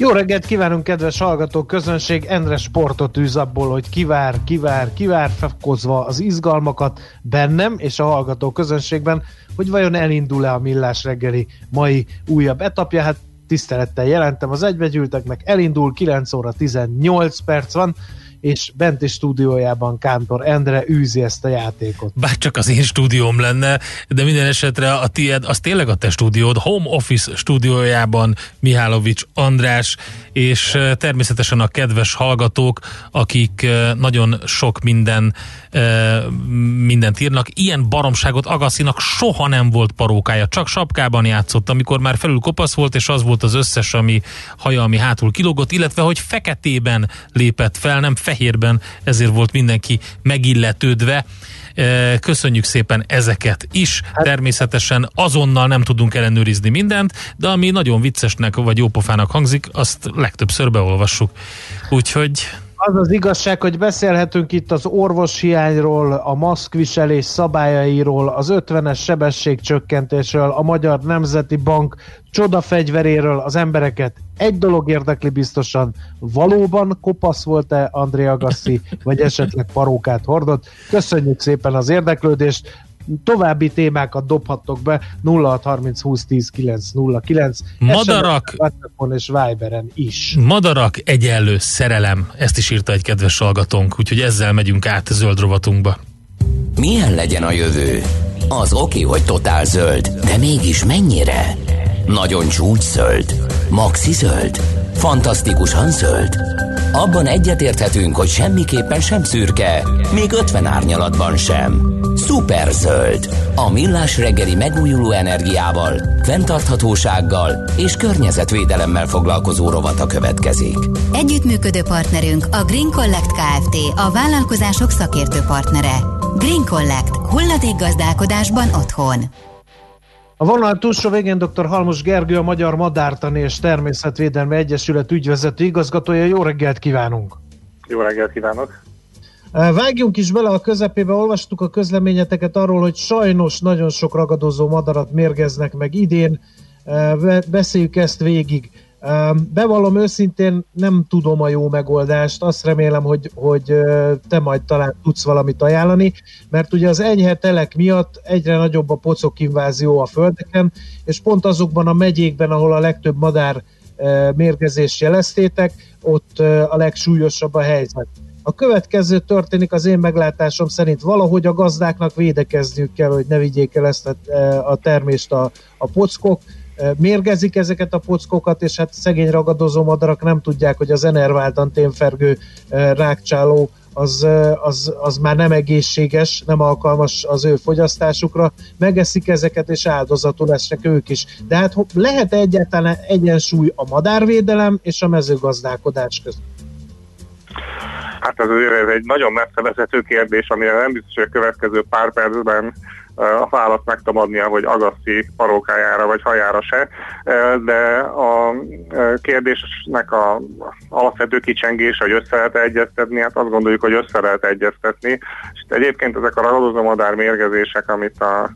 Jó reggelt kívánunk, kedves hallgatók! Közönség Endre sportot űz abból, hogy kivár, kivár, kivár, fekozva az izgalmakat bennem és a hallgató közönségben, hogy vajon elindul-e a millás reggeli mai újabb etapja. Hát tisztelettel jelentem az egybegyűlteknek, elindul, 9 óra 18 perc van, és benti stúdiójában Kántor Endre űzi ezt a játékot. Bár csak az én stúdióm lenne, de minden esetre a tied, az tényleg a te stúdiód, Home Office stúdiójában Mihálovics András, és természetesen a kedves hallgatók, akik nagyon sok minden mindent írnak. Ilyen baromságot Agaszinak soha nem volt parókája, csak sapkában játszott, amikor már felül kopasz volt, és az volt az összes, ami haja, ami hátul kilógott, illetve hogy feketében lépett fel, nem fehérben, ezért volt mindenki megilletődve. Köszönjük szépen ezeket is. Hát- Természetesen azonnal nem tudunk ellenőrizni mindent, de ami nagyon viccesnek vagy jópofának hangzik, azt legtöbbször beolvassuk. Úgyhogy az az igazság, hogy beszélhetünk itt az orvoshiányról, a maszkviselés szabályairól, az 50-es sebességcsökkentésről, a Magyar Nemzeti Bank csodafegyveréről, az embereket egy dolog érdekli biztosan, valóban kopasz volt-e Andrea Gassi, vagy esetleg parókát hordott. Köszönjük szépen az érdeklődést, további témákat dobhattok be 0630 20 10 909 Madarak és Viberen is. Madarak egyenlő szerelem, ezt is írta egy kedves hallgatónk, úgyhogy ezzel megyünk át a zöld rovatunkba. Milyen legyen a jövő? Az oké, hogy totál zöld, de mégis mennyire? Nagyon csúcs zöld? Maxi zöld? Fantasztikusan zöld? Abban egyetérthetünk, hogy semmiképpen sem szürke, még 50 árnyalatban sem. Szuper zöld, a millás reggeli megújuló energiával, fenntarthatósággal és környezetvédelemmel foglalkozó rovata következik. Együttműködő partnerünk a Green Collect Kft. A vállalkozások szakértő partnere. Green Collect. Hulladékgazdálkodásban otthon. A vonal túlsó végén dr. Halmos Gergő, a Magyar Madártani és Természetvédelmi Egyesület ügyvezető igazgatója. Jó reggelt kívánunk! Jó reggelt kívánok! Vágjunk is bele a közepébe, olvastuk a közleményeteket arról, hogy sajnos nagyon sok ragadozó madarat mérgeznek meg idén. Beszéljük ezt végig. Bevallom őszintén, nem tudom a jó megoldást, azt remélem, hogy, hogy te majd talán tudsz valamit ajánlani, mert ugye az enyhe telek miatt egyre nagyobb a pocok invázió a földeken, és pont azokban a megyékben, ahol a legtöbb madár mérgezést jeleztétek, ott a legsúlyosabb a helyzet. A következő történik az én meglátásom szerint. Valahogy a gazdáknak védekezniük kell, hogy ne vigyék el ezt a termést a, a pockok, mérgezik ezeket a pockokat, és hát szegény ragadozó madarak nem tudják, hogy az enerváltan témfergő rákcsáló az, az, az már nem egészséges, nem alkalmas az ő fogyasztásukra, megeszik ezeket, és áldozatul lesznek ők is. De hát lehet egyáltalán egyensúly a madárvédelem és a mezőgazdálkodás között? Hát ez, ez egy nagyon messze vezető kérdés, amire nem biztos, hogy a következő pár percben a választ meg tudom adni, hogy agaszi parókájára vagy hajára se, de a kérdésnek a alapvető kicsengése, hogy össze lehet egyeztetni, hát azt gondoljuk, hogy össze lehet egyeztetni. És egyébként ezek a ragadozó madár mérgezések, amit a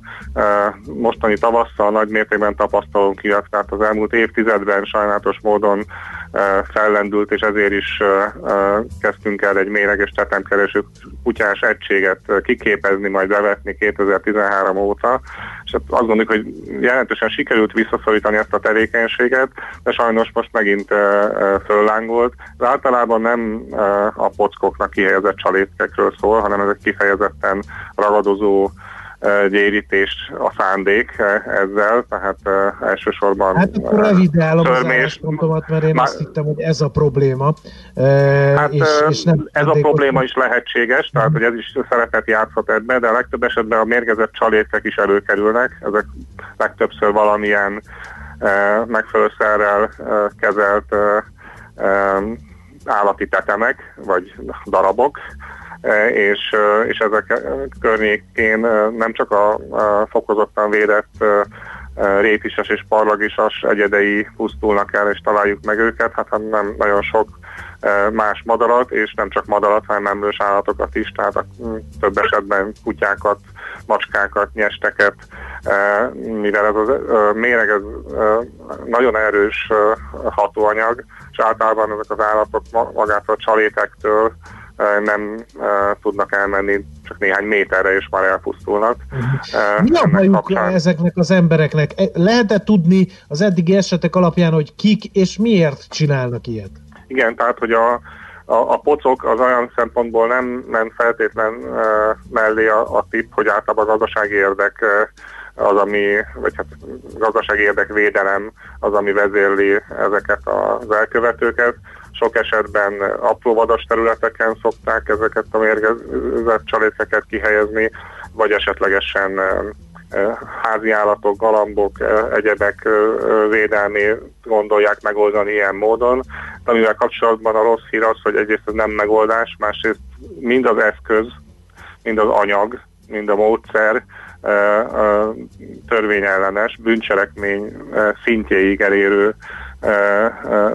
mostani tavasszal nagy mértékben tapasztalunk tehát az elmúlt évtizedben sajnálatos módon fellendült, és ezért is kezdtünk el egy méreges tetemkereső kutyás egységet kiképezni, majd bevetni 2013 óta, és hát azt gondoljuk, hogy jelentősen sikerült visszaszorítani ezt a tevékenységet, de sajnos most megint föllángolt. De általában nem a pockoknak kihelyezett csalétkekről szól, hanem ezek kifejezetten ragadozó gyérítés a szándék ezzel, tehát elsősorban Hát akkor revidálom az álláspontomat, mert én Már, azt hittem, hogy ez a probléma. Hát és, és nem ez a probléma is lehetséges, tehát hogy ez is szerepet játszhat ebbe, de a legtöbb esetben a mérgezett csalétkek is előkerülnek, ezek legtöbbször valamilyen megfelelő szerrel uh, kezelt állati tetemek, vagy darabok, és, és ezek környékén nem csak a fokozottan védett rétisas és parlagisas egyedei pusztulnak el, és találjuk meg őket, hát nem nagyon sok más madarat, és nem csak madarat, hanem emlős állatokat is, tehát a, több esetben kutyákat, macskákat, nyesteket, mivel ez a méreg ez nagyon erős hatóanyag, és általában ezek az állatok magától a csalétektől nem tudnak elmenni csak néhány méterre, és már elpusztulnak. Mi a bajuk kapcsán... ezeknek az embereknek? E, lehet-e tudni az eddigi esetek alapján, hogy kik és miért csinálnak ilyet? Igen, tehát, hogy a, a, a pocok az olyan szempontból nem, nem feltétlen uh, mellé a, a tip, hogy általában a gazdasági érdek uh, az, ami, vagy hát gazdasági érdekvédelem az, ami vezérli ezeket az elkövetőket. Sok esetben apró vadas területeken szokták ezeket a mérgezett csaléteket kihelyezni, vagy esetlegesen házi állatok, galambok, egyebek védelmét gondolják megoldani ilyen módon. Amivel kapcsolatban a rossz hír az, hogy egyrészt ez nem megoldás, másrészt mind az eszköz, mind az anyag, mind a módszer törvényellenes, bűncselekmény szintjéig elérő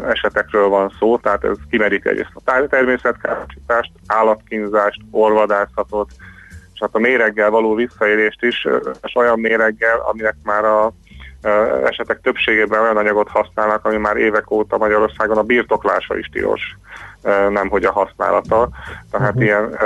esetekről van szó, tehát ez kimeríti egyrészt a természetkárosítást, állatkínzást, orvadászatot, és hát a méreggel való visszaélést is, és olyan méreggel, aminek már a esetek többségében olyan anyagot használnak, ami már évek óta Magyarországon a birtoklása is tilos, nem hogy a használata. Tehát uh-huh. ilyen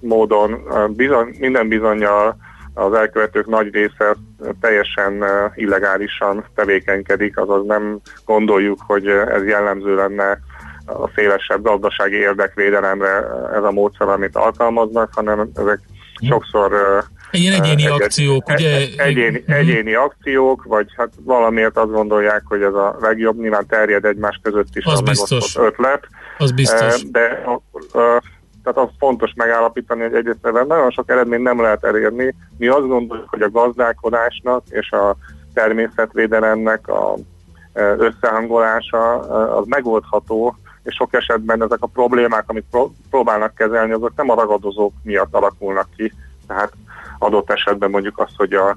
módon bizony, minden bizonyal az elkövetők nagy része teljesen illegálisan tevékenykedik, azaz nem gondoljuk, hogy ez jellemző lenne a szélesebb gazdasági érdekvédelemre ez a módszer, amit alkalmaznak, hanem ezek sokszor Ilyen egyéni egyed, akciók, ugye? Egyéni, uh-huh. egyéni akciók, vagy hát valamiért azt gondolják, hogy ez a legjobb, nyilván terjed egymás között is az a biztos. ötlet. Az biztos. De tehát az fontos megállapítani, hogy egyrészt nagyon sok eredményt nem lehet elérni. Mi azt gondoljuk, hogy a gazdálkodásnak és a természetvédelemnek a összehangolása az megoldható, és sok esetben ezek a problémák, amit próbálnak kezelni, azok nem a ragadozók miatt alakulnak ki. Tehát adott esetben mondjuk az, hogy a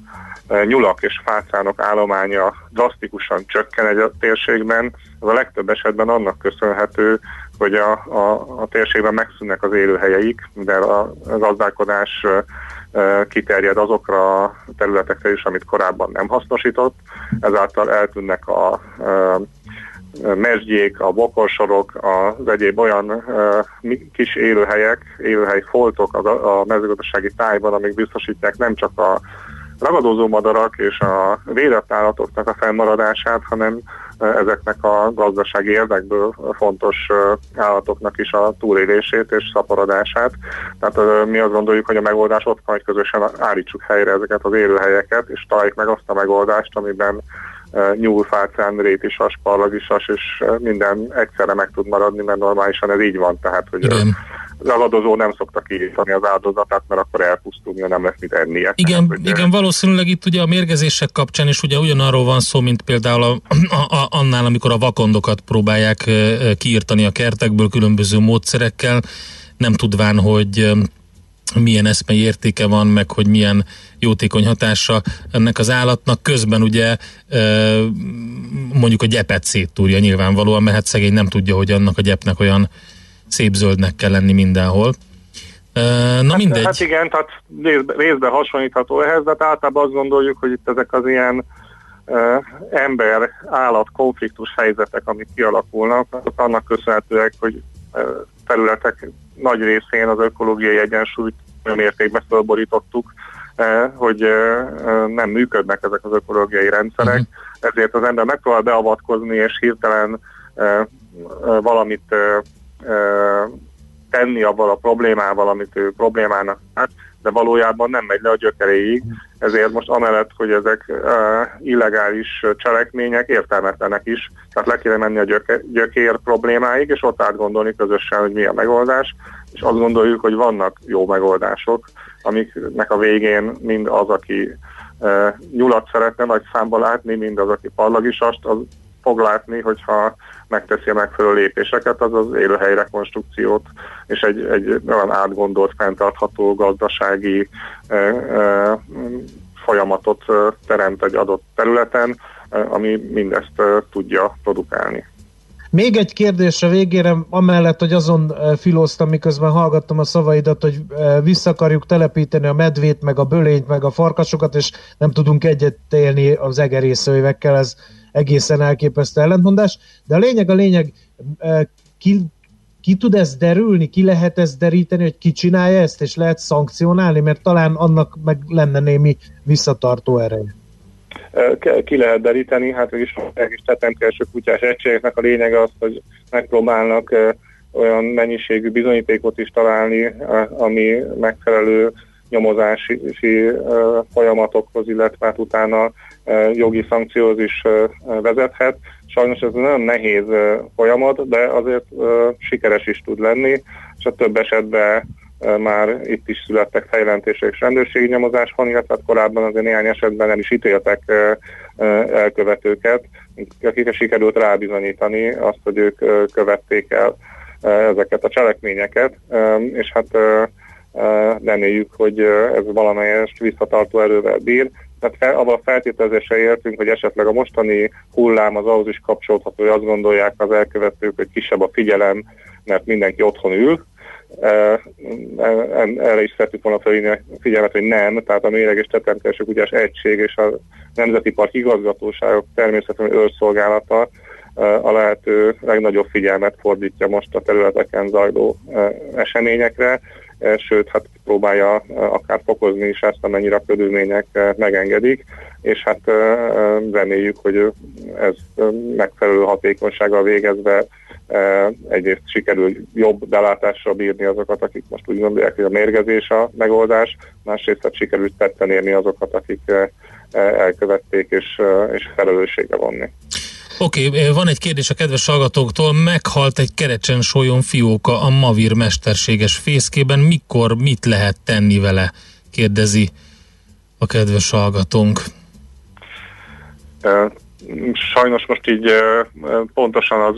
nyulak és fácánok állománya drasztikusan csökken egy térségben, az a legtöbb esetben annak köszönhető, hogy a, a, a térségben megszűnnek az élőhelyeik, de a gazdálkodás kiterjed azokra a területekre is, amit korábban nem hasznosított, ezáltal eltűnnek a, a mesdjék, a bokorsorok, az egyéb olyan uh, kis élőhelyek, élőhely foltok a, a mezőgazdasági tájban, amik biztosítják nem csak a ragadozó madarak és a védett állatoknak a fennmaradását, hanem ezeknek a gazdasági érdekből fontos állatoknak is a túlélését és szaporodását. Tehát mi azt gondoljuk, hogy a megoldás ott van, hogy közösen állítsuk helyre ezeket az élőhelyeket, és találjuk meg azt a megoldást, amiben nyúlfácán, rétisas, parlagisas, és minden egyszerre meg tud maradni, mert normálisan ez így van, tehát hogy Igen. Az aladozó nem szokta kiírtani az áldozatát, mert akkor elpusztulni, nem lesz mit ennie. Igen, tehát, igen valószínűleg itt ugye a mérgezések kapcsán is ugye ugyanarról van szó, mint például a, a, a, annál, amikor a vakondokat próbálják kiírtani a kertekből különböző módszerekkel, nem tudván, hogy milyen eszmei értéke van, meg hogy milyen jótékony hatása ennek az állatnak. Közben ugye mondjuk a gyepet széttúrja nyilvánvalóan, mert hát szegény nem tudja, hogy annak a gyepnek olyan szép zöldnek kell lenni mindenhol. Na hát, mindegy. Hát igen, tehát részben hasonlítható ehhez, de hát általában azt gondoljuk, hogy itt ezek az ilyen uh, ember-állat konfliktus helyzetek, amik kialakulnak, azok annak köszönhetőek, hogy uh, területek nagy részén az ökológiai egyensúlyt mértékben fölborítottuk, eh, hogy nem működnek ezek az ökológiai rendszerek, uh-huh. ezért az ember megpróbál beavatkozni, és hirtelen valamit tenni abban a problémával, amit ő problémának lát, de valójában nem megy le a gyökeréig, ezért most amellett, hogy ezek illegális cselekmények értelmetlenek is, tehát le kéne menni a gyöke, gyökér problémáig, és ott átgondolni közösen, hogy mi a megoldás, és azt gondoljuk, hogy vannak jó megoldások, amiknek a végén mind az, aki nyulat szeretne nagy számba látni, mind az, aki parlagisast, az fog látni, hogyha megteszi a megfelelő lépéseket, az az élőhely rekonstrukciót és egy, egy olyan átgondolt, fenntartható gazdasági e, e, folyamatot teremt egy adott területen, ami mindezt tudja produkálni. Még egy kérdés a végére, amellett, hogy azon filóztam, miközben hallgattam a szavaidat, hogy vissza akarjuk telepíteni a medvét, meg a bölényt, meg a farkasokat, és nem tudunk egyet élni az egerészőjvekkel, ez egészen elképesztő ellentmondás. De a lényeg, a lényeg, ki, ki tud ez derülni, ki lehet ezt deríteni, hogy ki csinálja ezt, és lehet szankcionálni, mert talán annak meg lenne némi visszatartó ereje ki lehet deríteni, hát mégis a kis tetemkereső kutyás egységeknek a lényege az, hogy megpróbálnak olyan mennyiségű bizonyítékot is találni, ami megfelelő nyomozási folyamatokhoz, illetve hát utána jogi szankcióhoz is vezethet. Sajnos ez nagyon nehéz folyamat, de azért sikeres is tud lenni, és a több esetben már itt is születtek fejlentések és rendőrségi nyomozás van, illetve hát korábban azért néhány esetben nem is ítéltek elkövetőket, akikre sikerült rábizonyítani azt, hogy ők követték el ezeket a cselekményeket, és hát reméljük, hogy ez valamelyest visszatartó erővel bír. Tehát fel, abban a feltételezésre értünk, hogy esetleg a mostani hullám az ahhoz is kapcsolódható, hogy azt gondolják az elkövetők, hogy kisebb a figyelem, mert mindenki otthon ül, erre is szeretük volna felhívni a figyelmet, hogy nem, tehát a méreges tetemkereső kutyás egység és a Nemzeti Park igazgatóságok természetesen őrszolgálata a lehető legnagyobb figyelmet fordítja most a területeken zajló eseményekre, sőt, hát próbálja akár fokozni is ezt, amennyire a körülmények megengedik, és hát reméljük, hogy ez megfelelő hatékonysággal végezve egyrészt sikerül jobb belátásra bírni azokat, akik most úgy gondolják, hogy a mérgezés a megoldás, másrészt hát sikerült tetten érni azokat, akik elkövették és, és felelősségre vonni. Oké, okay, van egy kérdés a kedves hallgatóktól. Meghalt egy kerecsen sólyon fióka a Mavir mesterséges fészkében. Mikor, mit lehet tenni vele? Kérdezi a kedves hallgatónk. Sajnos most így pontosan az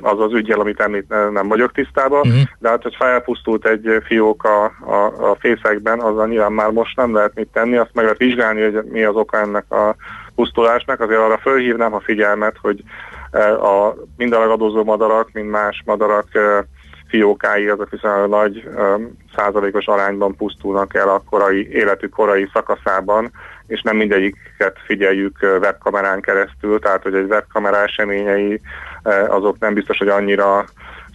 az, az ügyel, amit említ, nem vagyok tisztában, uh-huh. de hát, hogy felpusztult egy fiók a, a, a fészekben, azzal nyilván már most nem lehet mit tenni, azt meg lehet vizsgálni, hogy mi az oka ennek a pusztulásnak, azért arra fölhívnám a figyelmet, hogy a, mind a ragadozó madarak, mind más madarak fiókái, azok viszonylag nagy százalékos arányban pusztulnak el a korai, életük korai szakaszában, és nem mindegyiket figyeljük webkamerán keresztül, tehát hogy egy webkamera eseményei azok nem biztos, hogy annyira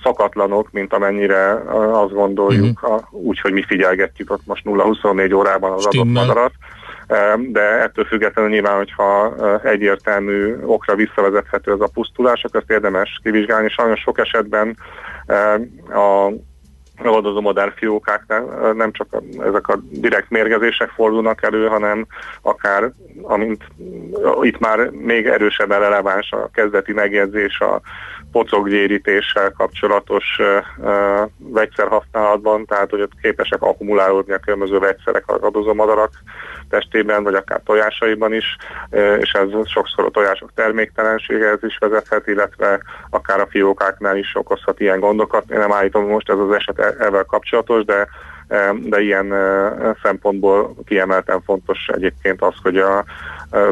szakatlanok, mint amennyire azt gondoljuk, uh-huh. úgy, hogy mi figyelgetjük ott most 0-24 órában az Stimmel. adott madarat. De ettől függetlenül nyilván, hogyha egyértelmű okra visszavezethető ez a pusztulás, akkor ezt érdemes kivizsgálni. Sajnos sok esetben a megoldozó modern fiókáknál nem csak ezek a direkt mérgezések fordulnak elő, hanem akár, amint itt már még erősebben releváns a kezdeti megjegyzés a pocoggyérítéssel kapcsolatos uh, vegyszerhasználatban, tehát hogy ott képesek akkumulálódni a különböző vegyszerek a radozó madarak testében, vagy akár tojásaiban is, és ez sokszor a tojások terméktelenségehez is vezethet, illetve akár a fiókáknál is okozhat ilyen gondokat. Én nem állítom, most ez az eset ezzel kapcsolatos, de de ilyen szempontból kiemelten fontos egyébként az, hogy a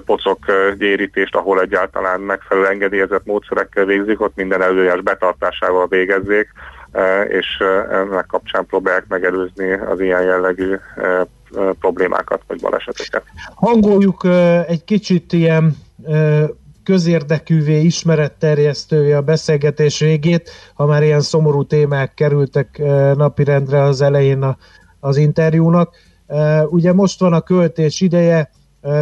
pocok gyérítést, ahol egyáltalán megfelelő engedélyezett módszerekkel végzik, ott minden előjás betartásával végezzék, és ennek kapcsán próbálják megelőzni az ilyen jellegű problémákat vagy baleseteket. Hangoljuk egy kicsit ilyen közérdekűvé ismeretterjesztője a beszélgetés végét, ha már ilyen szomorú témák kerültek napirendre az elején a, az interjúnak. Ugye most van a költés ideje,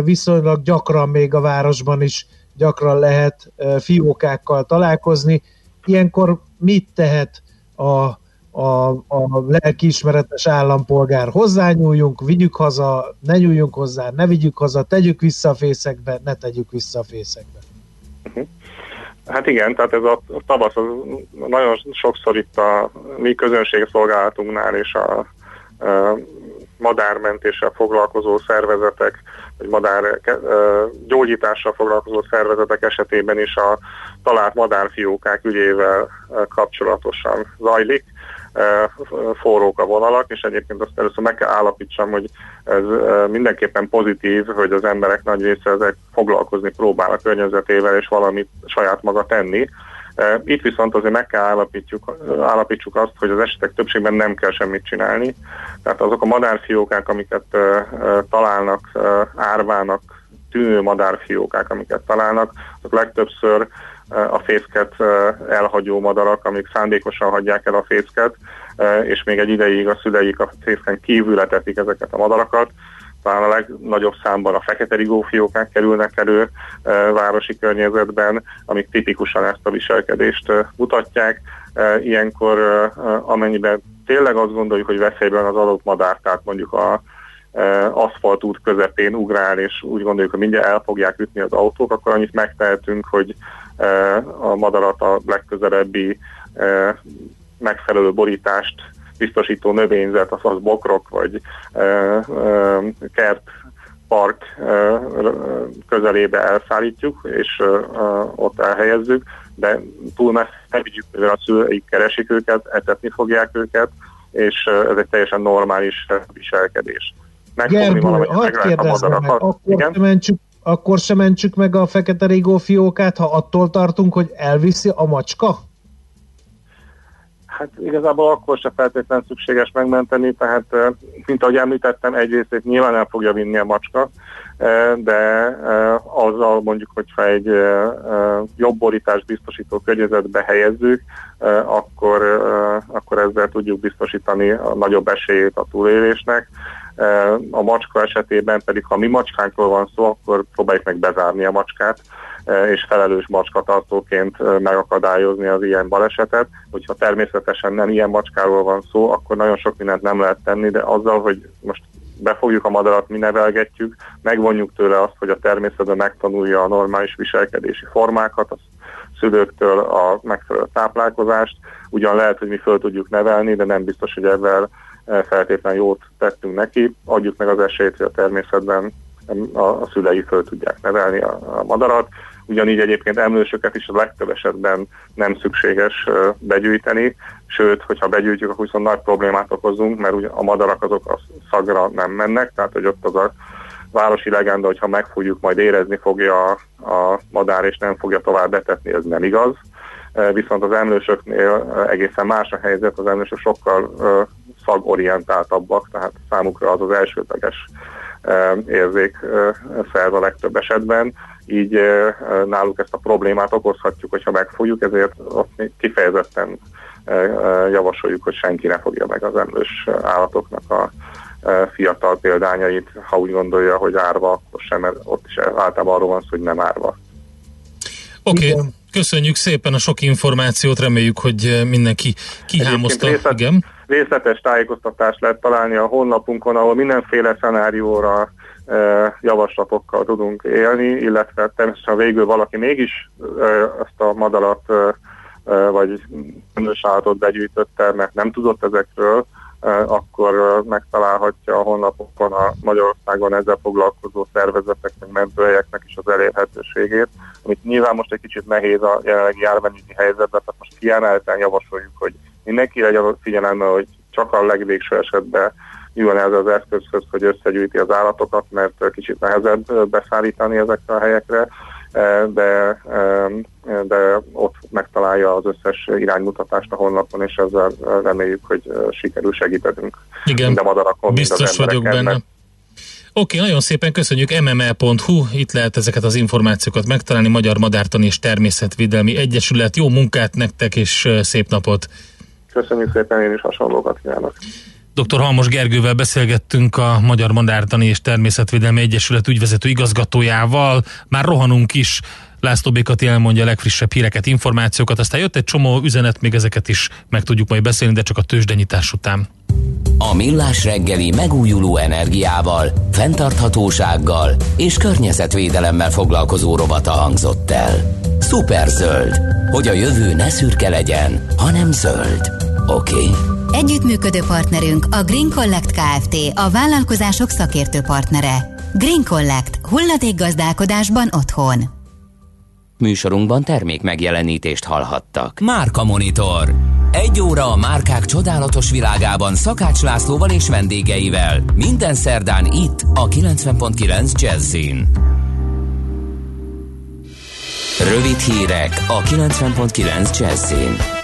viszonylag gyakran még a városban is gyakran lehet fiókákkal találkozni. Ilyenkor mit tehet a, a, a lelkiismeretes állampolgár? Hozzányúljunk, vigyük haza, ne nyúljunk hozzá, ne vigyük haza, tegyük vissza a fészekbe, ne tegyük vissza a fészekbe. Uh-huh. Hát igen, tehát ez a tavasz az nagyon sokszor itt a mi közönségszolgálatunknál és a, a madármentéssel foglalkozó szervezetek, vagy madár gyógyítással foglalkozó szervezetek esetében is a talált madárfiókák ügyével kapcsolatosan zajlik forrók a vonalak, és egyébként azt először meg kell állapítsam, hogy ez mindenképpen pozitív, hogy az emberek nagy része ezek foglalkozni próbál a környezetével, és valamit saját maga tenni. Itt viszont azért meg kell állapítjuk, állapítsuk azt, hogy az esetek többségben nem kell semmit csinálni. Tehát azok a madárfiókák, amiket találnak árvának, tűnő madárfiókák, amiket találnak, azok legtöbbször a fészket elhagyó madarak, amik szándékosan hagyják el a fészket, és még egy ideig a szüleik a fészken kívül etetik ezeket a madarakat. Talán a legnagyobb számban a fekete rigófiókák kerülnek elő városi környezetben, amik tipikusan ezt a viselkedést mutatják. Ilyenkor amennyiben tényleg azt gondoljuk, hogy veszélyben az adott madár, tehát mondjuk a aszfaltút közepén ugrál, és úgy gondoljuk, hogy mindjárt el fogják ütni az autók, akkor annyit megtehetünk, hogy a madarat a legközelebbi megfelelő borítást biztosító növényzet, az, az bokrok vagy kert park közelébe elszállítjuk, és ott elhelyezzük, de túl messze nem vigyük, mivel a szüleik keresik őket, etetni fogják őket, és ez egy teljesen normális viselkedés. Gergő, hadd kérdezzem meg, akkor Igen? mentsük akkor sem mentsük meg a fekete rigó fiókát, ha attól tartunk, hogy elviszi a macska? Hát igazából akkor se feltétlenül szükséges megmenteni, tehát mint ahogy említettem, egy részét nyilván el fogja vinni a macska, de azzal mondjuk, hogyha egy jobb borítást biztosító környezetbe helyezzük, akkor, akkor ezzel tudjuk biztosítani a nagyobb esélyét a túlélésnek. A macska esetében pedig, ha mi macskánkról van szó, akkor próbáljuk meg bezárni a macskát, és felelős macskatartóként megakadályozni az ilyen balesetet. Hogyha természetesen nem ilyen macskáról van szó, akkor nagyon sok mindent nem lehet tenni, de azzal, hogy most befogjuk a madarat, mi nevelgetjük, megvonjuk tőle azt, hogy a természetben megtanulja a normális viselkedési formákat, a szülőktől a megfelelő táplálkozást. Ugyan lehet, hogy mi föl tudjuk nevelni, de nem biztos, hogy ebben feltétlenül jót tettünk neki, adjuk meg az esélyt, hogy a természetben a, szülei föl tudják nevelni a, a madarat. Ugyanígy egyébként emlősöket is a legtöbb esetben nem szükséges begyűjteni, sőt, hogyha begyűjtjük, akkor viszont nagy problémát okozunk, mert ugye a madarak azok a szagra nem mennek, tehát hogy ott az a városi legenda, hogyha megfogjuk, majd érezni fogja a, madár, és nem fogja tovább betetni, ez nem igaz. Viszont az emlősöknél egészen más a helyzet, az emlősök sokkal szagorientáltabbak, tehát számukra az az elsődleges érzék szerv a legtöbb esetben, így náluk ezt a problémát okozhatjuk, hogyha megfogjuk, ezért ott kifejezetten javasoljuk, hogy senki ne fogja meg az emlős állatoknak a fiatal példányait, ha úgy gondolja, hogy árva, akkor sem, mert ott is általában arról van szó, hogy nem árva. Oké, okay. köszönjük szépen a sok információt, reméljük, hogy mindenki kihámozta. Részlet, Igen részletes tájékoztatást lehet találni a honlapunkon, ahol mindenféle szenárióra e, javaslatokkal tudunk élni, illetve természetesen végül valaki mégis e, ezt a madarat e, vagy önös állatot begyűjtötte, mert nem tudott ezekről, akkor megtalálhatja a honlapokon a Magyarországon ezzel foglalkozó szervezeteknek, mentőhelyeknek is az elérhetőségét, amit nyilván most egy kicsit nehéz a jelenlegi járványügyi helyzetben, tehát most kiemelten javasoljuk, hogy mindenki legyen figyelembe, hogy csak a legvégső esetben jön ez az eszközhöz, hogy összegyűjti az állatokat, mert kicsit nehezebb beszállítani ezekre a helyekre, de, de ott megtalálja az összes iránymutatást a honlapon, és ezzel reméljük, hogy sikerül segítenünk. Igen, mind a madarakon, biztos mind az vagyok benne. Oké, okay, nagyon szépen köszönjük mml.hu, itt lehet ezeket az információkat megtalálni, Magyar Madártani és Természetvédelmi Egyesület. Jó munkát nektek, és szép napot! Köszönjük szépen, én is hasonlókat kívánok. Dr. Halmos Gergővel beszélgettünk a Magyar Madártani és Természetvédelmi Egyesület ügyvezető igazgatójával. Már rohanunk is. László Békati elmondja a legfrissebb híreket, információkat, aztán jött egy csomó üzenet, még ezeket is meg tudjuk majd beszélni, de csak a tőzsdenyítás után. A Millás reggeli megújuló energiával, fenntarthatósággal és környezetvédelemmel foglalkozó rovata hangzott el. Szuper zöld, hogy a jövő ne szürke legyen, hanem zöld. Oké? Okay? Együttműködő partnerünk a Green Collect Kft. A vállalkozások szakértő partnere. Green Collect. Hulladékgazdálkodásban otthon. Műsorunkban termék megjelenítést hallhattak. Márka Monitor. Egy óra a márkák csodálatos világában Szakács Lászlóval és vendégeivel. Minden szerdán itt a 90.9 Jazzin. Rövid hírek a 90.9 Jazzin.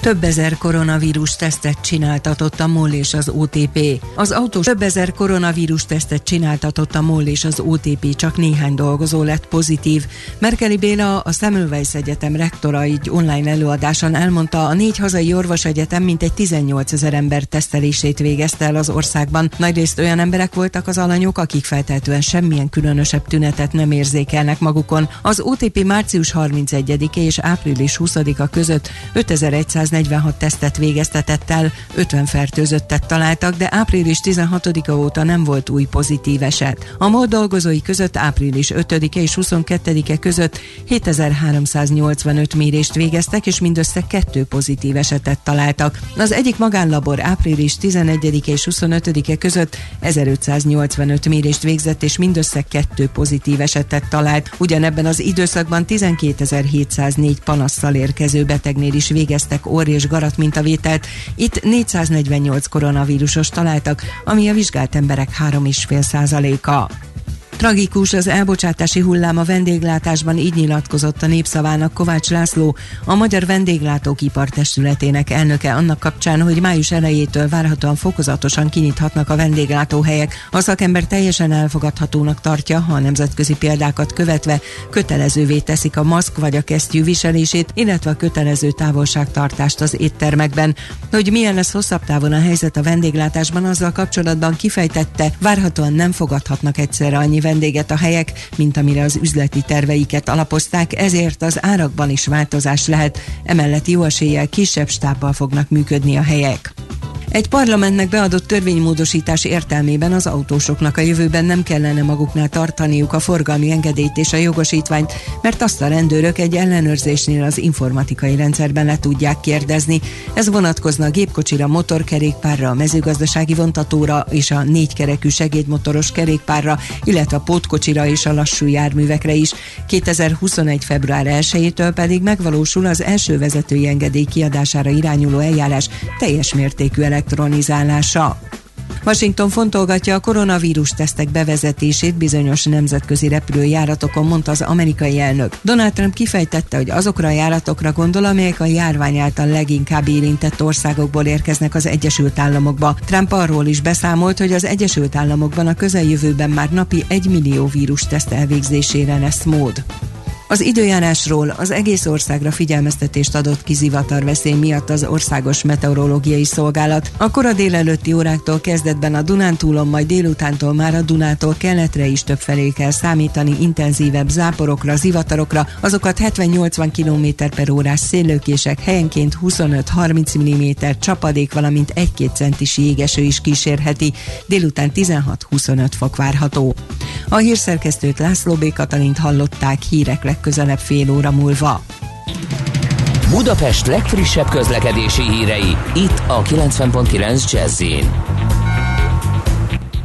Több ezer koronavírus tesztet csináltatott a MOL és az OTP. Az autós több ezer koronavírus tesztet csináltatott a MOL és az OTP, csak néhány dolgozó lett pozitív. Merkeli Béla, a Semmelweis Egyetem rektora egy online előadáson elmondta, a négy hazai orvosegyetem mintegy 18 ezer ember tesztelését végezte el az országban. Nagyrészt olyan emberek voltak az alanyok, akik feltehetően semmilyen különösebb tünetet nem érzékelnek magukon. Az OTP március 31 és április 20-a között 5100 146 tesztet végeztetett el, 50 fertőzöttet találtak, de április 16-a óta nem volt új pozitív eset. A MOL dolgozói között április 5-e és 22-e között 7385 mérést végeztek, és mindössze kettő pozitív esetet találtak. Az egyik magánlabor április 11 és 25-e között 1585 mérést végzett, és mindössze kettő pozitív esetet talált. Ugyanebben az időszakban 12704 panasszal érkező betegnél is végeztek orr és garat mintavételt. Itt 448 koronavírusos találtak, ami a vizsgált emberek 3,5 százaléka. Tragikus az elbocsátási hullám a vendéglátásban, így nyilatkozott a népszavának Kovács László, a Magyar Vendéglátók Ipartestületének elnöke annak kapcsán, hogy május elejétől várhatóan fokozatosan kinyithatnak a vendéglátóhelyek. A szakember teljesen elfogadhatónak tartja, ha a nemzetközi példákat követve kötelezővé teszik a maszk vagy a kesztyű viselését, illetve a kötelező távolságtartást az éttermekben. Hogy milyen lesz hosszabb távon a helyzet a vendéglátásban, azzal kapcsolatban kifejtette, várhatóan nem fogadhatnak egyszerre annyi vendéget a helyek, mint amire az üzleti terveiket alapozták, ezért az árakban is változás lehet, emellett jó eséllyel kisebb stábbal fognak működni a helyek. Egy parlamentnek beadott törvénymódosítás értelmében az autósoknak a jövőben nem kellene maguknál tartaniuk a forgalmi engedélyt és a jogosítványt, mert azt a rendőrök egy ellenőrzésnél az informatikai rendszerben le tudják kérdezni. Ez vonatkozna a gépkocsira, motorkerékpárra, a mezőgazdasági vontatóra és a négykerekű segédmotoros kerékpárra, illetve a pótkocsira és a lassú járművekre is. 2021. február 1-től pedig megvalósul az első vezetői engedély kiadására irányuló eljárás teljes mértékű elektronizálása. Washington fontolgatja a koronavírus tesztek bevezetését bizonyos nemzetközi repülőjáratokon, mondta az amerikai elnök. Donald Trump kifejtette, hogy azokra a járatokra gondol, amelyek a járvány által leginkább érintett országokból érkeznek az Egyesült Államokba. Trump arról is beszámolt, hogy az Egyesült Államokban a közeljövőben már napi 1 millió vírus teszt elvégzésére lesz mód. Az időjárásról az egész országra figyelmeztetést adott ki zivatar veszély miatt az Országos Meteorológiai Szolgálat. A kora délelőtti óráktól kezdetben a Dunántúlon, majd délutántól már a Dunától keletre is többfelé kell számítani intenzívebb záporokra, zivatarokra, azokat 70-80 km per órás széllőkések, helyenként 25-30 mm csapadék, valamint 1-2 centis jégeső is kísérheti. Délután 16-25 fok várható. A hírszerkesztőt László B. Katalint hallották hírek legközelebb fél óra múlva. Budapest legfrissebb közlekedési hírei, itt a 90.9 jazz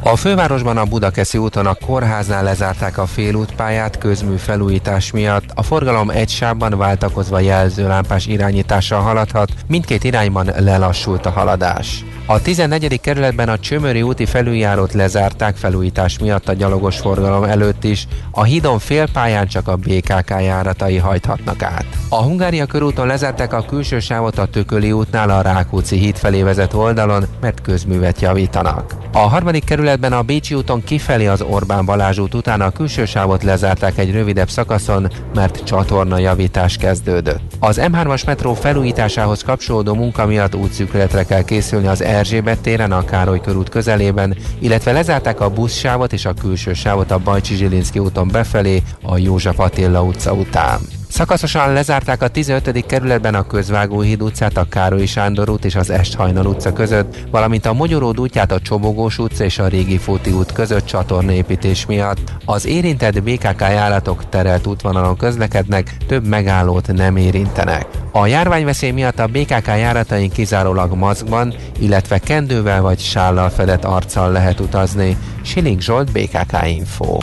a fővárosban a Budakeszi úton a kórháznál lezárták a félútpályát közmű felújítás miatt. A forgalom egy sávban váltakozva jelzőlámpás irányítással haladhat, mindkét irányban lelassult a haladás. A 14. kerületben a Csömöri úti felüljárót lezárták felújítás miatt a gyalogos forgalom előtt is. A hídon félpályán csak a BKK járatai hajthatnak át. A Hungária körúton lezárták a külső sávot a Tököli útnál a Rákóczi híd felé vezet oldalon, mert közművet javítanak. A harmadik kerületben a Bécsi úton kifelé az Orbán Balázs út után a külső sávot lezárták egy rövidebb szakaszon, mert csatorna javítás kezdődött. Az M3-as metró felújításához kapcsolódó munka miatt útszűkületre kell készülni az Erzsébet téren, a Károly körút közelében, illetve lezárták a buszsávot és a külső sávot a Bajcsi Zsilinszki úton befelé, a József Attila utca után. Szakaszosan lezárták a 15. kerületben a Közvágóhíd utcát, a Károly Sándor út és az Esthajnal utca között, valamint a Mogyoród útját a Csobogós utca és a Régi Fóti út között csatornépítés miatt. Az érintett BKK járatok terelt útvonalon közlekednek, több megállót nem érintenek. A járványveszély miatt a BKK járatain kizárólag maszkban, illetve kendővel vagy sállal fedett arccal lehet utazni. Siling Zsolt, BKK Info.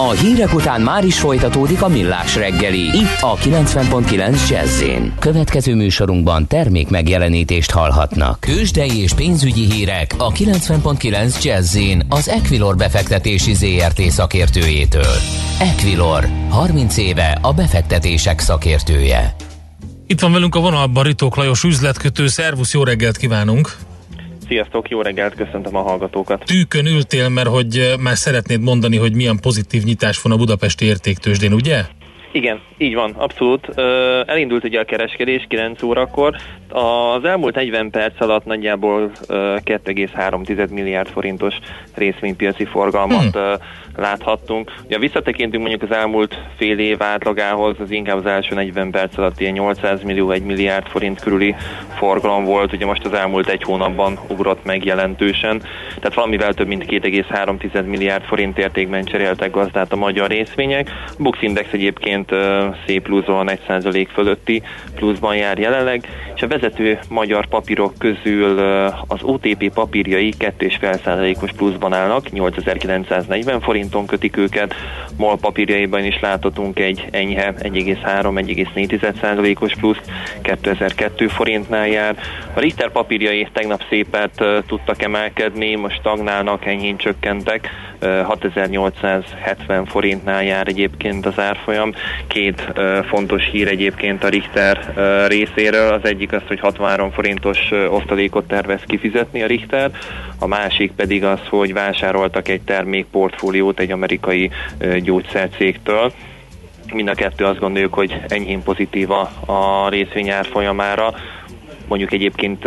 A hírek után már is folytatódik a millás reggeli. Itt a 90.9 jazz Következő műsorunkban termék megjelenítést hallhatnak. Kősdei és pénzügyi hírek a 90.9 jazz az Equilor befektetési ZRT szakértőjétől. Equilor, 30 éve a befektetések szakértője. Itt van velünk a vonalban Ritók Lajos üzletkötő. Szervusz, jó reggelt kívánunk! Sziasztok, jó reggelt, köszöntöm a hallgatókat. Tűkön ültél, mert hogy eh, már szeretnéd mondani, hogy milyen pozitív nyitás van a budapesti értéktősdén, ugye? Igen, így van, abszolút. Elindult ugye a kereskedés 9 órakor. Az elmúlt 40 perc alatt nagyjából 2,3 milliárd forintos részvénypiaci forgalmat hmm láthattunk. Ja, visszatekintünk mondjuk az elmúlt fél év átlagához, az inkább az első 40 perc alatt ilyen 800 millió, 1 milliárd forint körüli forgalom volt, ugye most az elmúlt egy hónapban ugrott meg jelentősen, tehát valamivel több mint 2,3 milliárd forint értékben cseréltek gazdát a magyar részvények. A Bux Index egyébként szép pluszban 1% fölötti pluszban jár jelenleg, és a vezető magyar papírok közül az OTP papírjai 2,5%-os pluszban állnak, 8940 forint forinton kötik őket. MOL papírjaiban is láthatunk egy enyhe 1,3-1,4%-os plusz, 2002 forintnál jár. A Richter papírjai tegnap szépet tudtak emelkedni, most stagnálnak, enyhén csökkentek, 6870 forintnál jár egyébként az árfolyam. Két fontos hír egyébként a Richter részéről. Az egyik az, hogy 63 forintos osztalékot tervez kifizetni a Richter, a másik pedig az, hogy vásároltak egy termékportfóliót egy amerikai gyógyszercégtől. Mind a kettő azt gondoljuk, hogy enyhén pozitív a, a részvényár folyamára Mondjuk egyébként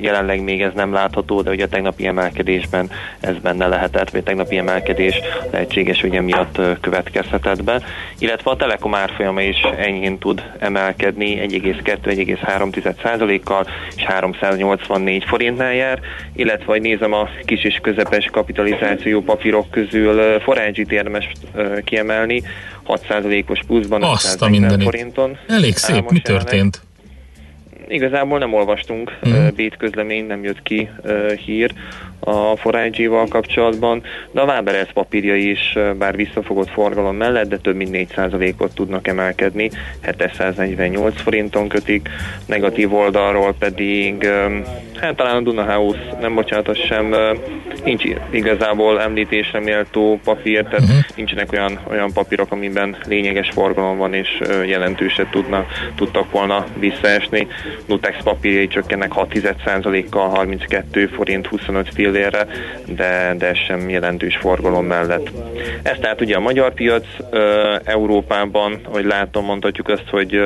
jelenleg még ez nem látható, de ugye a tegnapi emelkedésben ez benne lehetett, vagy a tegnapi emelkedés lehetséges ugye miatt következhetett be. Illetve a Telekom árfolyama is enyhén tud emelkedni 1,2-1,3%-kal és 384 forintnál jár, illetve hogy nézem a kis és közepes kapitalizáció papírok közül Forage-it érdemes kiemelni, 6%-os pluszban, Azt a forinton. Elég szép, mi történt? Igazából nem olvastunk mm. uh, bét közlemény, nem jött ki uh, hír a Forage-val kapcsolatban, de a Waberez papírjai is bár visszafogott forgalom mellett, de több mint 4%-ot tudnak emelkedni, 748 forinton kötik, negatív oldalról pedig, hát talán a Duna House, nem bocsánat, az sem, nincs igazából említésre méltó papír, tehát uh-huh. nincsenek olyan, olyan papírok, amiben lényeges forgalom van, és jelentőset tudna, tudtak volna visszaesni. Nutex papírjai csökkennek 6%-kal, 32 forint 25 fillérre, de, de sem jelentős forgalom mellett. Ez tehát ugye a magyar piac Európában, hogy látom, mondhatjuk azt, hogy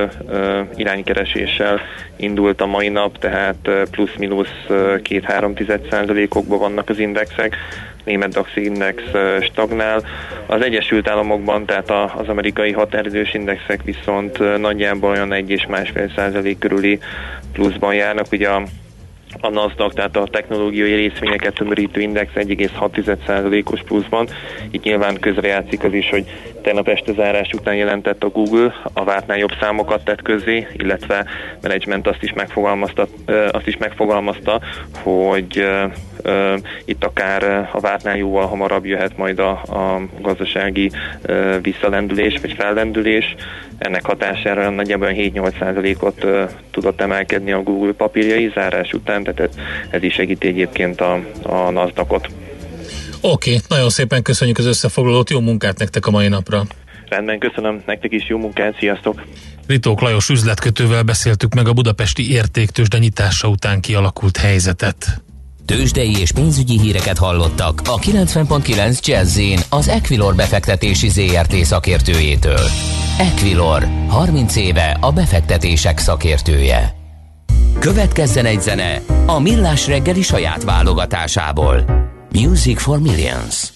iránykereséssel indult a mai nap, tehát plusz-minusz 2-3 százalékokban vannak az indexek, német DAX index stagnál. Az Egyesült Államokban, tehát az amerikai határidős indexek viszont nagyjából olyan 1 és másfél százalék körüli pluszban járnak. Ugye a a NASDAQ, tehát a technológiai részvényeket tömörítő index 1,6%-os pluszban. Itt nyilván közrejátszik az is, hogy tegnap este zárás után jelentett a Google, a vártnál jobb számokat tett közé, illetve management azt is megfogalmazta, azt is megfogalmazta hogy itt akár a vártnál jóval hamarabb jöhet majd a, a gazdasági visszalendülés vagy fellendülés. Ennek hatására nagyjából 7-8%-ot uh, tudott emelkedni a Google papírjai zárás után, tehát ez, ez is segíti egyébként a, a NASDAQ-ot. Oké, okay, nagyon szépen köszönjük az összefoglalót, jó munkát nektek a mai napra. Rendben, köszönöm, nektek is jó munkát, sziasztok! Ritók Lajos üzletkötővel beszéltük meg a budapesti értéktősde nyitása után kialakult helyzetet. Tőzsdei és pénzügyi híreket hallottak a 90.9 jazz az Equilor befektetési ZRT szakértőjétől. Equilor, 30 éve a befektetések szakértője. Következzen egy zene a Millás reggeli saját válogatásából. Music for Millions.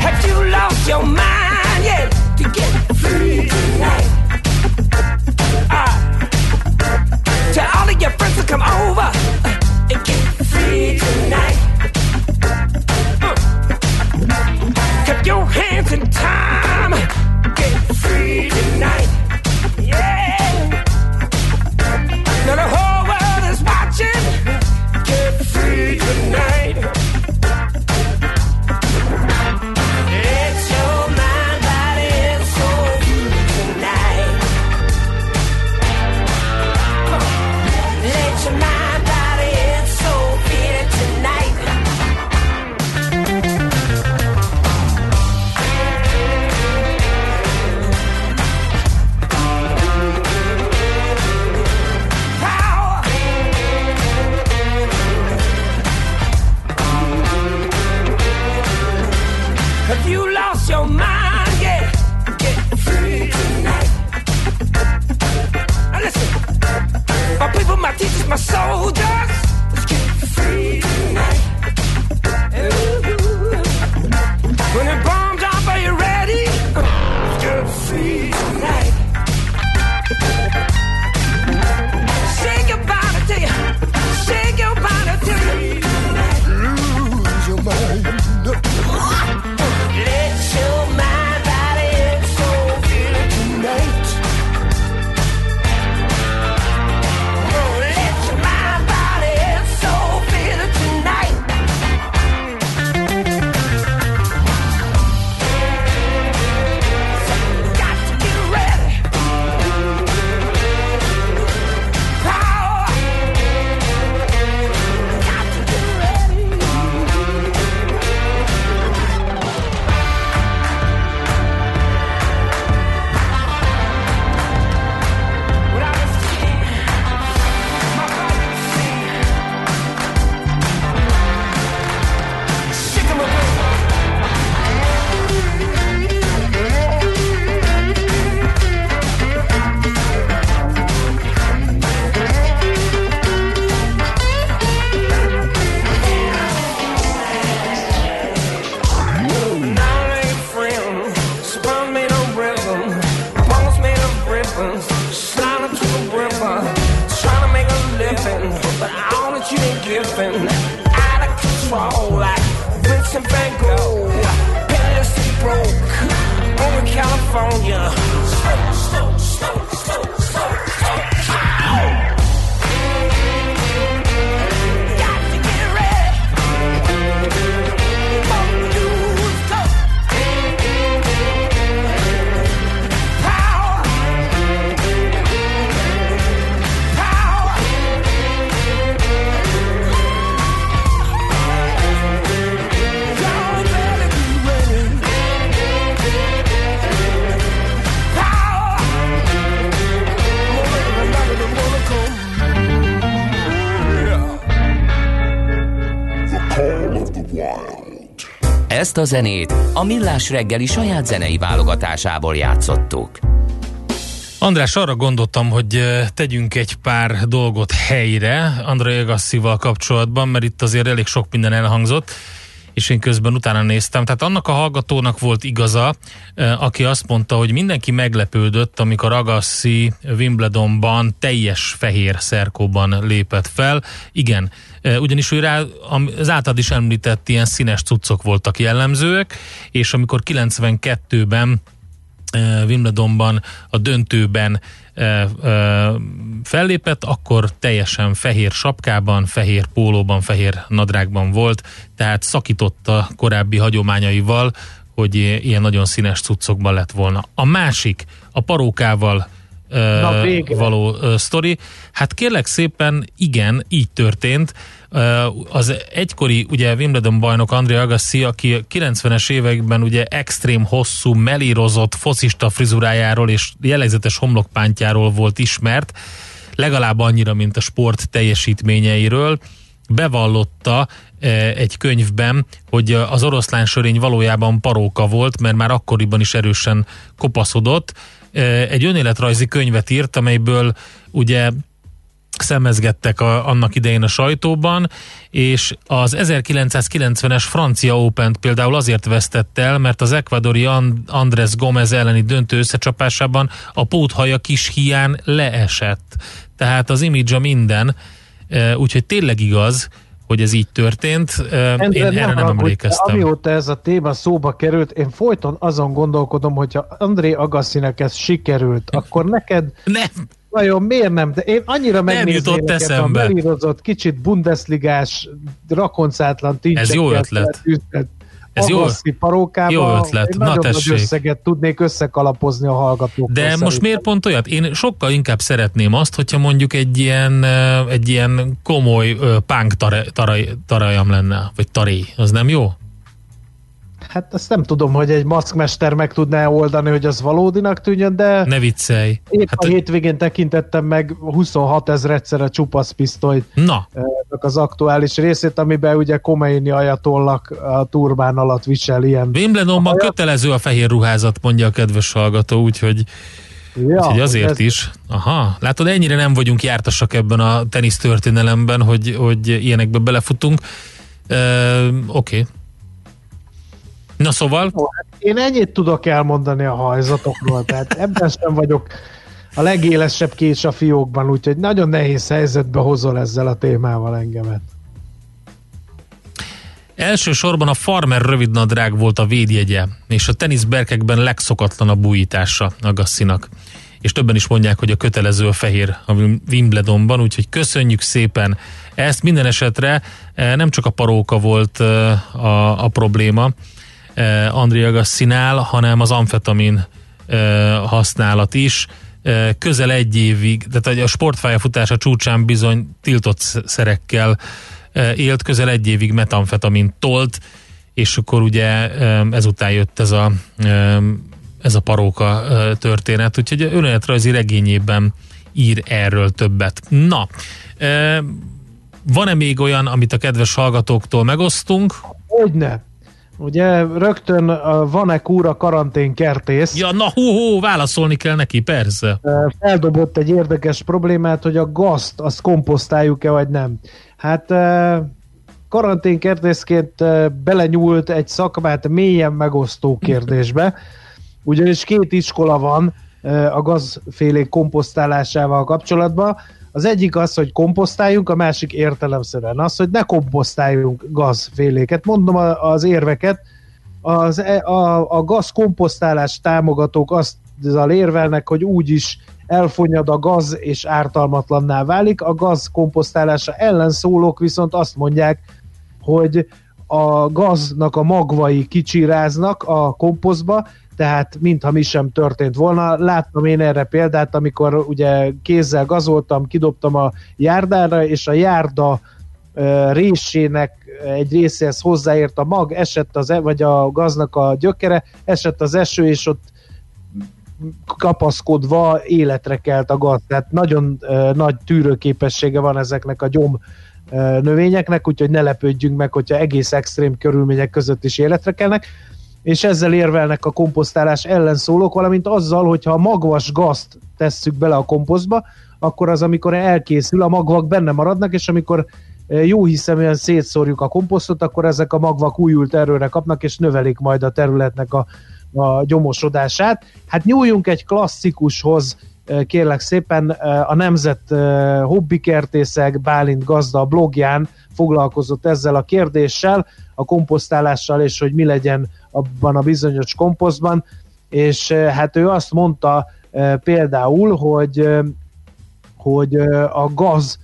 Have you lost your mind? free. California. Ezt a zenét a Millás reggeli saját zenei válogatásából játszottuk. András, arra gondoltam, hogy tegyünk egy pár dolgot helyre André Agassival kapcsolatban, mert itt azért elég sok minden elhangzott és én közben utána néztem. Tehát annak a hallgatónak volt igaza, aki azt mondta, hogy mindenki meglepődött, amikor Agassi Wimbledonban teljes fehér szerkóban lépett fel. Igen, ugyanis ő rá, az általad is említett ilyen színes cuccok voltak jellemzőek, és amikor 92-ben Wimbledonban a döntőben fellépett, akkor teljesen fehér sapkában, fehér pólóban, fehér nadrágban volt, tehát szakította korábbi hagyományaival, hogy ilyen nagyon színes cuccokban lett volna. A másik, a parókával Na, való sztori. Hát kérlek szépen, igen, így történt. Az egykori ugye Wimbledon bajnok André Agassi, aki 90-es években ugye extrém hosszú, melírozott focista frizurájáról és jellegzetes homlokpántjáról volt ismert, legalább annyira, mint a sport teljesítményeiről, bevallotta egy könyvben, hogy az oroszlán sörény valójában paróka volt, mert már akkoriban is erősen kopaszodott, egy önéletrajzi könyvet írt, amelyből ugye szemezgettek a, annak idején a sajtóban, és az 1990-es Francia open például azért vesztett el, mert az ekvadori Andrés Gomez elleni döntő összecsapásában a póthaja kis hián leesett. Tehát az imidzsa minden, úgyhogy tényleg igaz, hogy ez így történt. Endre, én erre nem, nem emlékeztem. Amióta ez a téma szóba került, én folyton azon gondolkodom, hogyha André Agassinek ez sikerült, akkor neked nem. Vajon miért nem? De én annyira megnézném a belírozott, kicsit bundesligás, rakoncátlan Ez jó ötlet. Üzlet, ez jó, parókába, jó ötlet. Egy Na tessék. nagy összeget tudnék összekalapozni a hallgatókkal. De szerintem. most miért pont olyat? Én sokkal inkább szeretném azt, hogyha mondjuk egy ilyen, egy ilyen komoly punk taraj, tarajam lenne, vagy taré. Az nem jó? Hát azt nem tudom, hogy egy maszkmester meg tudná oldani, hogy az valódinak tűnjön, de... Ne viccelj. Épp hát, a hétvégén tekintettem meg 26 ezredszer a csupasz pisztolyt. Na. Az aktuális részét, amiben ugye Komeini ajatollak a turbán alatt visel ilyen... Wimbledonban kötelező a fehér ruházat, mondja a kedves hallgató, úgygy... Ja, Úgyhogy azért ez... is. Aha, látod, ennyire nem vagyunk jártasak ebben a tenisz történelemben, hogy, hogy ilyenekbe belefutunk. Uh, Oké. Okay. Na szóval? Hát én ennyit tudok elmondani a hajzatokról, tehát ebben sem vagyok a legélesebb kés a fiókban, úgyhogy nagyon nehéz helyzetbe hozol ezzel a témával engemet. Elsősorban a farmer rövidnadrág volt a védjegye, és a teniszberkekben legszokatlanabb újítása a Gassinak. És többen is mondják, hogy a kötelező a fehér a Wimbledonban, úgyhogy köszönjük szépen ezt. Minden esetre eh, nem csak a paróka volt eh, a, a probléma, Andrea Gassinál, hanem az amfetamin eh, használat is. Eh, közel egy évig, tehát a sportpályafutása csúcsán bizony tiltott szerekkel eh, élt, közel egy évig metamfetamin tolt, és akkor ugye eh, ezután jött ez a, eh, ez a paróka eh, történet, úgyhogy önéletrajzi regényében ír erről többet. Na, eh, van-e még olyan, amit a kedves hallgatóktól megosztunk? Hogyne. Ugye rögtön van-e kúra karantén kertész? Ja, na hú, hú, válaszolni kell neki, persze. Feldobott egy érdekes problémát, hogy a gazt azt komposztáljuk-e, vagy nem. Hát karanténkertészként belenyúlt egy szakmát mélyen megosztó kérdésbe, ugyanis két iskola van a gazfélék komposztálásával kapcsolatban. Az egyik az, hogy komposztáljunk, a másik értelemszerűen az, hogy ne komposztáljunk gazféléket. Mondom az érveket, az, e, a, a gazkomposztálás támogatók azt érvelnek, hogy úgyis elfonyad a gaz és ártalmatlanná válik. A gaz komposztálása ellen szólók viszont azt mondják, hogy a gaznak a magvai kicsiráznak a komposztba, tehát mintha mi sem történt volna. Láttam én erre példát, amikor ugye kézzel gazoltam, kidobtam a járdára, és a járda résének egy részéhez hozzáért a mag, esett az, e, vagy a gaznak a gyökere, esett az eső, és ott kapaszkodva életre kelt a gaz. Tehát nagyon nagy tűrőképessége van ezeknek a gyom növényeknek, úgyhogy ne lepődjünk meg, hogyha egész extrém körülmények között is életre kelnek és ezzel érvelnek a komposztálás ellenszólók, valamint azzal, hogyha a magvas gazt tesszük bele a komposztba, akkor az, amikor elkészül, a magvak benne maradnak, és amikor jó hiszeműen szétszórjuk a komposztot, akkor ezek a magvak újult erőre kapnak, és növelik majd a területnek a, a gyomosodását. Hát nyúljunk egy klasszikushoz, kérlek szépen, a Nemzet Hobbikertészek Bálint Gazda blogján foglalkozott ezzel a kérdéssel, a komposztálással, és hogy mi legyen abban a bizonyos komposztban, és hát ő azt mondta például, hogy, hogy a gaz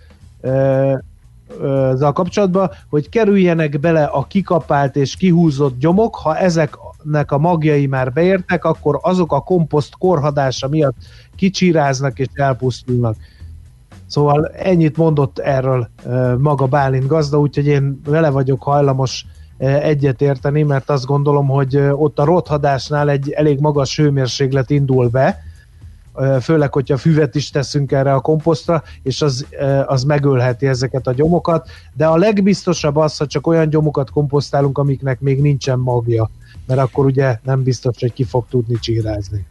ezzel kapcsolatban, hogy kerüljenek bele a kikapált és kihúzott gyomok, ha ezeknek a magjai már beértek, akkor azok a komposzt korhadása miatt kicsíráznak és elpusztulnak. Szóval ennyit mondott erről maga Bálint gazda, úgyhogy én vele vagyok hajlamos egyetérteni, mert azt gondolom, hogy ott a rothadásnál egy elég magas hőmérséklet indul be, főleg, hogyha füvet is teszünk erre a komposztra, és az, az megölheti ezeket a gyomokat, de a legbiztosabb az, ha csak olyan gyomokat komposztálunk, amiknek még nincsen magja, mert akkor ugye nem biztos, hogy ki fog tudni csírázni.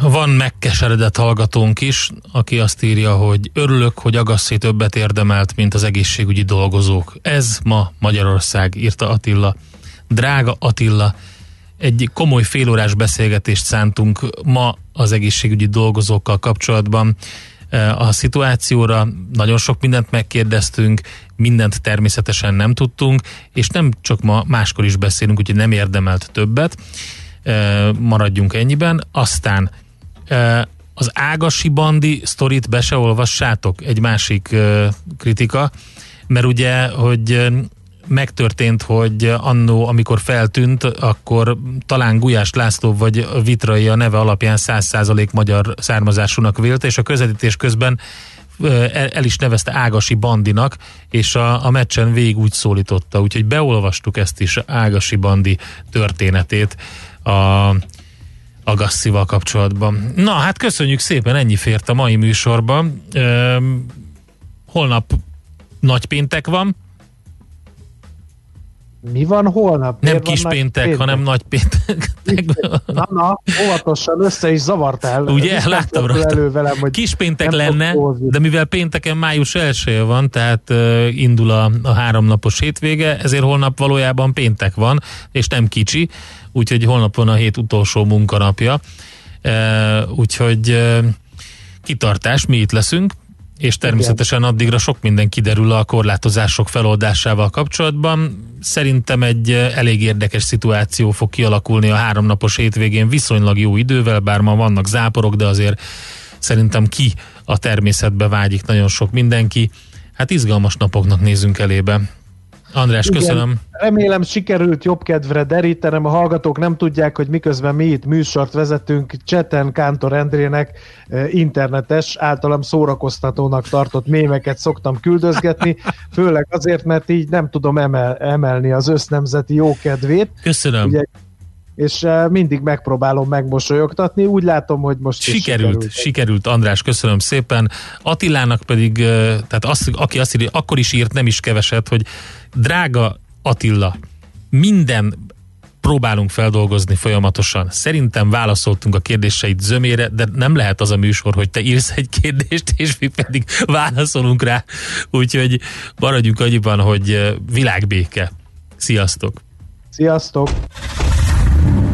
Van megkeseredett hallgatónk is, aki azt írja, hogy örülök, hogy Agasszi többet érdemelt, mint az egészségügyi dolgozók. Ez ma Magyarország, írta Attila. Drága Attila, egy komoly félórás beszélgetést szántunk ma az egészségügyi dolgozókkal kapcsolatban eh, a szituációra. Nagyon sok mindent megkérdeztünk, mindent természetesen nem tudtunk, és nem csak ma, máskor is beszélünk, úgyhogy nem érdemelt többet. Maradjunk ennyiben. Aztán az Ágasi Bandi sztorit be se olvassátok, egy másik kritika, mert ugye, hogy megtörtént, hogy annó, amikor feltűnt, akkor talán Gulyás László vagy Vitrai a neve alapján 100% magyar származásúnak vélte, és a közvetítés közben el is nevezte Ágasi Bandinak, és a, a meccsen végig úgy szólította, úgyhogy beolvastuk ezt is, Ágasi Bandi történetét a Agasszival kapcsolatban. Na, hát köszönjük szépen, ennyi fért a mai műsorban. Üm, holnap nagy péntek van, mi van holnap? Nem kis péntek, péntek, hanem nagy péntek. na, na, óvatosan össze is zavart el. Ugye, láttam rajta. Elő velem, hogy kis péntek lenne, de mivel pénteken május első van, tehát uh, indul a, a háromnapos hétvége, ezért holnap valójában péntek van, és nem kicsi, úgyhogy holnap van a hét utolsó munkanapja. Uh, úgyhogy uh, kitartás, mi itt leszünk, és természetesen addigra sok minden kiderül a korlátozások feloldásával kapcsolatban. Szerintem egy eh, elég érdekes szituáció fog kialakulni a háromnapos hétvégén viszonylag jó idővel, bár ma vannak záporok, de azért szerintem ki a természetbe vágyik nagyon sok mindenki. Hát izgalmas napoknak nézünk elébe. András, Igen, köszönöm. Remélem sikerült jobb kedvre derítenem. A hallgatók nem tudják, hogy miközben mi itt műsort vezetünk, Cseten Kántor Endrének eh, internetes, általam szórakoztatónak tartott mémeket szoktam küldözgetni, főleg azért, mert így nem tudom emel, emelni az össznemzeti jókedvét. Köszönöm. Ugye és eh, mindig megpróbálom megmosolyogtatni. Úgy látom, hogy most sikerült. Sikerült, sikerült András, köszönöm szépen. Attilának pedig, eh, tehát azt, aki azt írja, akkor is írt, nem is keveset, hogy drága Attila, minden próbálunk feldolgozni folyamatosan. Szerintem válaszoltunk a kérdéseid zömére, de nem lehet az a műsor, hogy te írsz egy kérdést, és mi pedig válaszolunk rá. Úgyhogy maradjunk annyiban, hogy eh, világbéke. Sziasztok! Sziasztok!